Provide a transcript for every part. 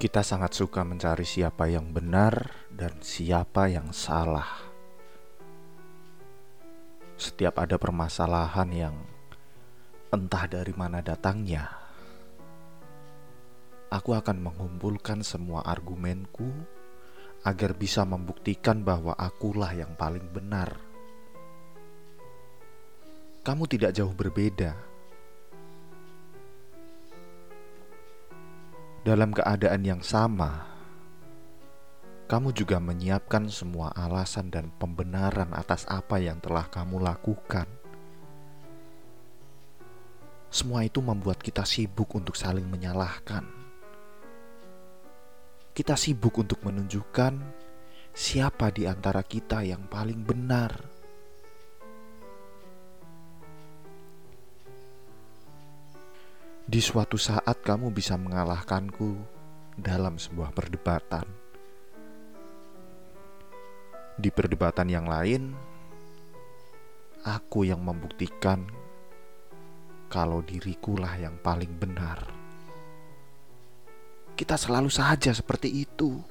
Kita sangat suka mencari siapa yang benar dan siapa yang salah. Setiap ada permasalahan yang entah dari mana datangnya, aku akan mengumpulkan semua argumenku agar bisa membuktikan bahwa akulah yang paling benar. Kamu tidak jauh berbeda Dalam keadaan yang sama, kamu juga menyiapkan semua alasan dan pembenaran atas apa yang telah kamu lakukan. Semua itu membuat kita sibuk untuk saling menyalahkan. Kita sibuk untuk menunjukkan siapa di antara kita yang paling benar Di suatu saat kamu bisa mengalahkanku dalam sebuah perdebatan. Di perdebatan yang lain, aku yang membuktikan kalau dirikulah yang paling benar. Kita selalu saja seperti itu.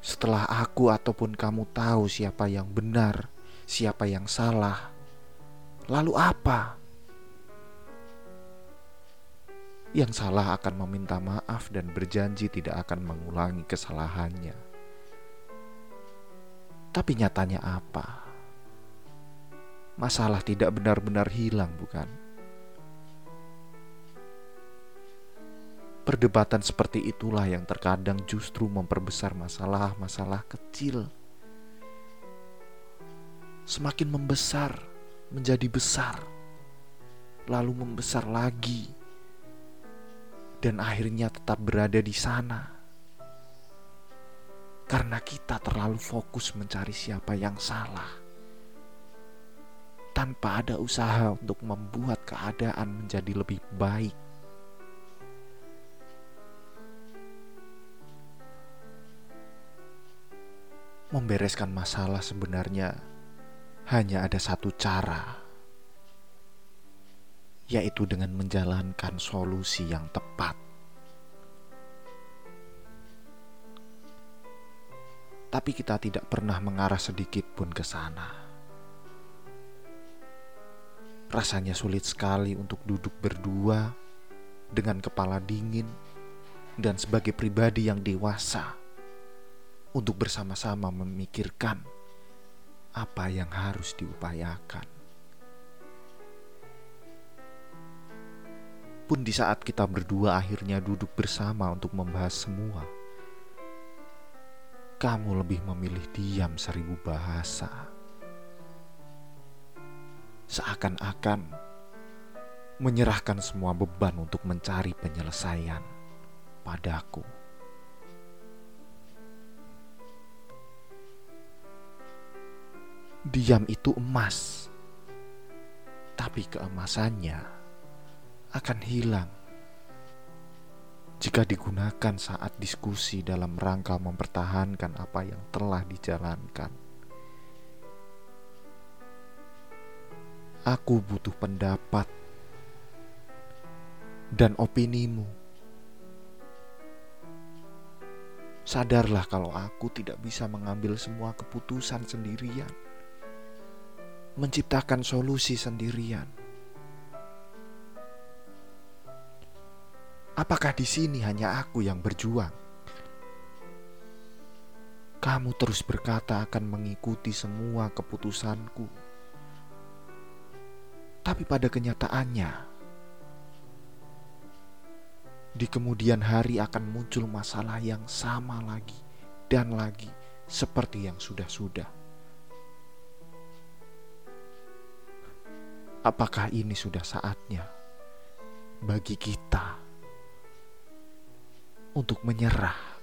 Setelah aku ataupun kamu tahu siapa yang benar, siapa yang salah, Lalu apa? Yang salah akan meminta maaf dan berjanji tidak akan mengulangi kesalahannya. Tapi nyatanya apa? Masalah tidak benar-benar hilang, bukan? Perdebatan seperti itulah yang terkadang justru memperbesar masalah-masalah kecil. Semakin membesar, menjadi besar, lalu membesar lagi, dan akhirnya tetap berada di sana karena kita terlalu fokus mencari siapa yang salah tanpa ada usaha untuk membuat keadaan menjadi lebih baik. Membereskan masalah sebenarnya hanya ada satu cara, yaitu dengan menjalankan solusi yang tepat. Tapi kita tidak pernah mengarah sedikit pun ke sana. Rasanya sulit sekali untuk duduk berdua dengan kepala dingin dan sebagai pribadi yang dewasa untuk bersama-sama memikirkan apa yang harus diupayakan. Pun di saat kita berdua akhirnya duduk bersama untuk membahas semua, kamu lebih memilih diam seribu bahasa. Seakan-akan menyerahkan semua beban untuk mencari penyelesaian padaku. Diam itu emas, tapi keemasannya akan hilang jika digunakan saat diskusi dalam rangka mempertahankan apa yang telah dijalankan. Aku butuh pendapat dan opinimu. Sadarlah kalau aku tidak bisa mengambil semua keputusan sendirian menciptakan solusi sendirian. Apakah di sini hanya aku yang berjuang? Kamu terus berkata akan mengikuti semua keputusanku, tapi pada kenyataannya, di kemudian hari akan muncul masalah yang sama lagi dan lagi, seperti yang sudah-sudah. Apakah ini sudah saatnya bagi kita untuk menyerah?